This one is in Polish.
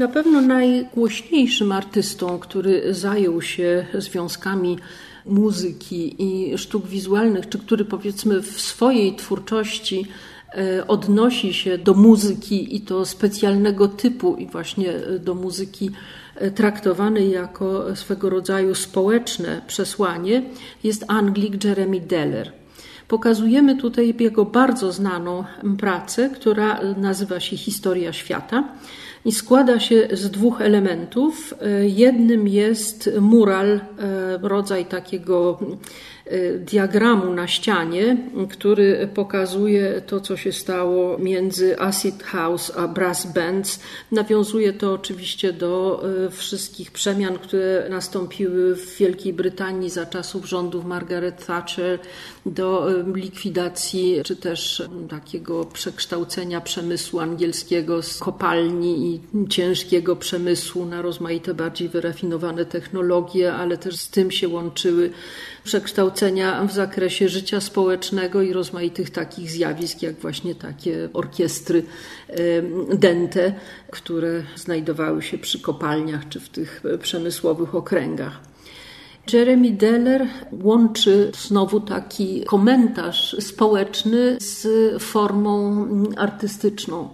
Na pewno najgłośniejszym artystą, który zajął się związkami muzyki i sztuk wizualnych, czy który powiedzmy w swojej twórczości e, odnosi się do muzyki i to specjalnego typu, i właśnie do muzyki e, traktowanej jako swego rodzaju społeczne przesłanie, jest Anglik Jeremy Deller. Pokazujemy tutaj jego bardzo znaną pracę, która nazywa się Historia Świata i składa się z dwóch elementów. Jednym jest mural, e, rodzaj takiego e, diagramu na ścianie, który pokazuje to, co się stało między Acid House a Brass Bands. Nawiązuje to oczywiście do e, wszystkich przemian, które nastąpiły w Wielkiej Brytanii za czasów rządów Margaret Thatcher, do likwidacji czy też takiego przekształcenia przemysłu angielskiego z kopalni i ciężkiego przemysłu na rozmaite bardziej wyrafinowane technologie, ale też z tym się łączyły przekształcenia w zakresie życia społecznego i rozmaitych takich zjawisk, jak właśnie takie orkiestry dente, które znajdowały się przy kopalniach czy w tych przemysłowych okręgach. Jeremy Deller łączy znowu taki komentarz społeczny z formą artystyczną.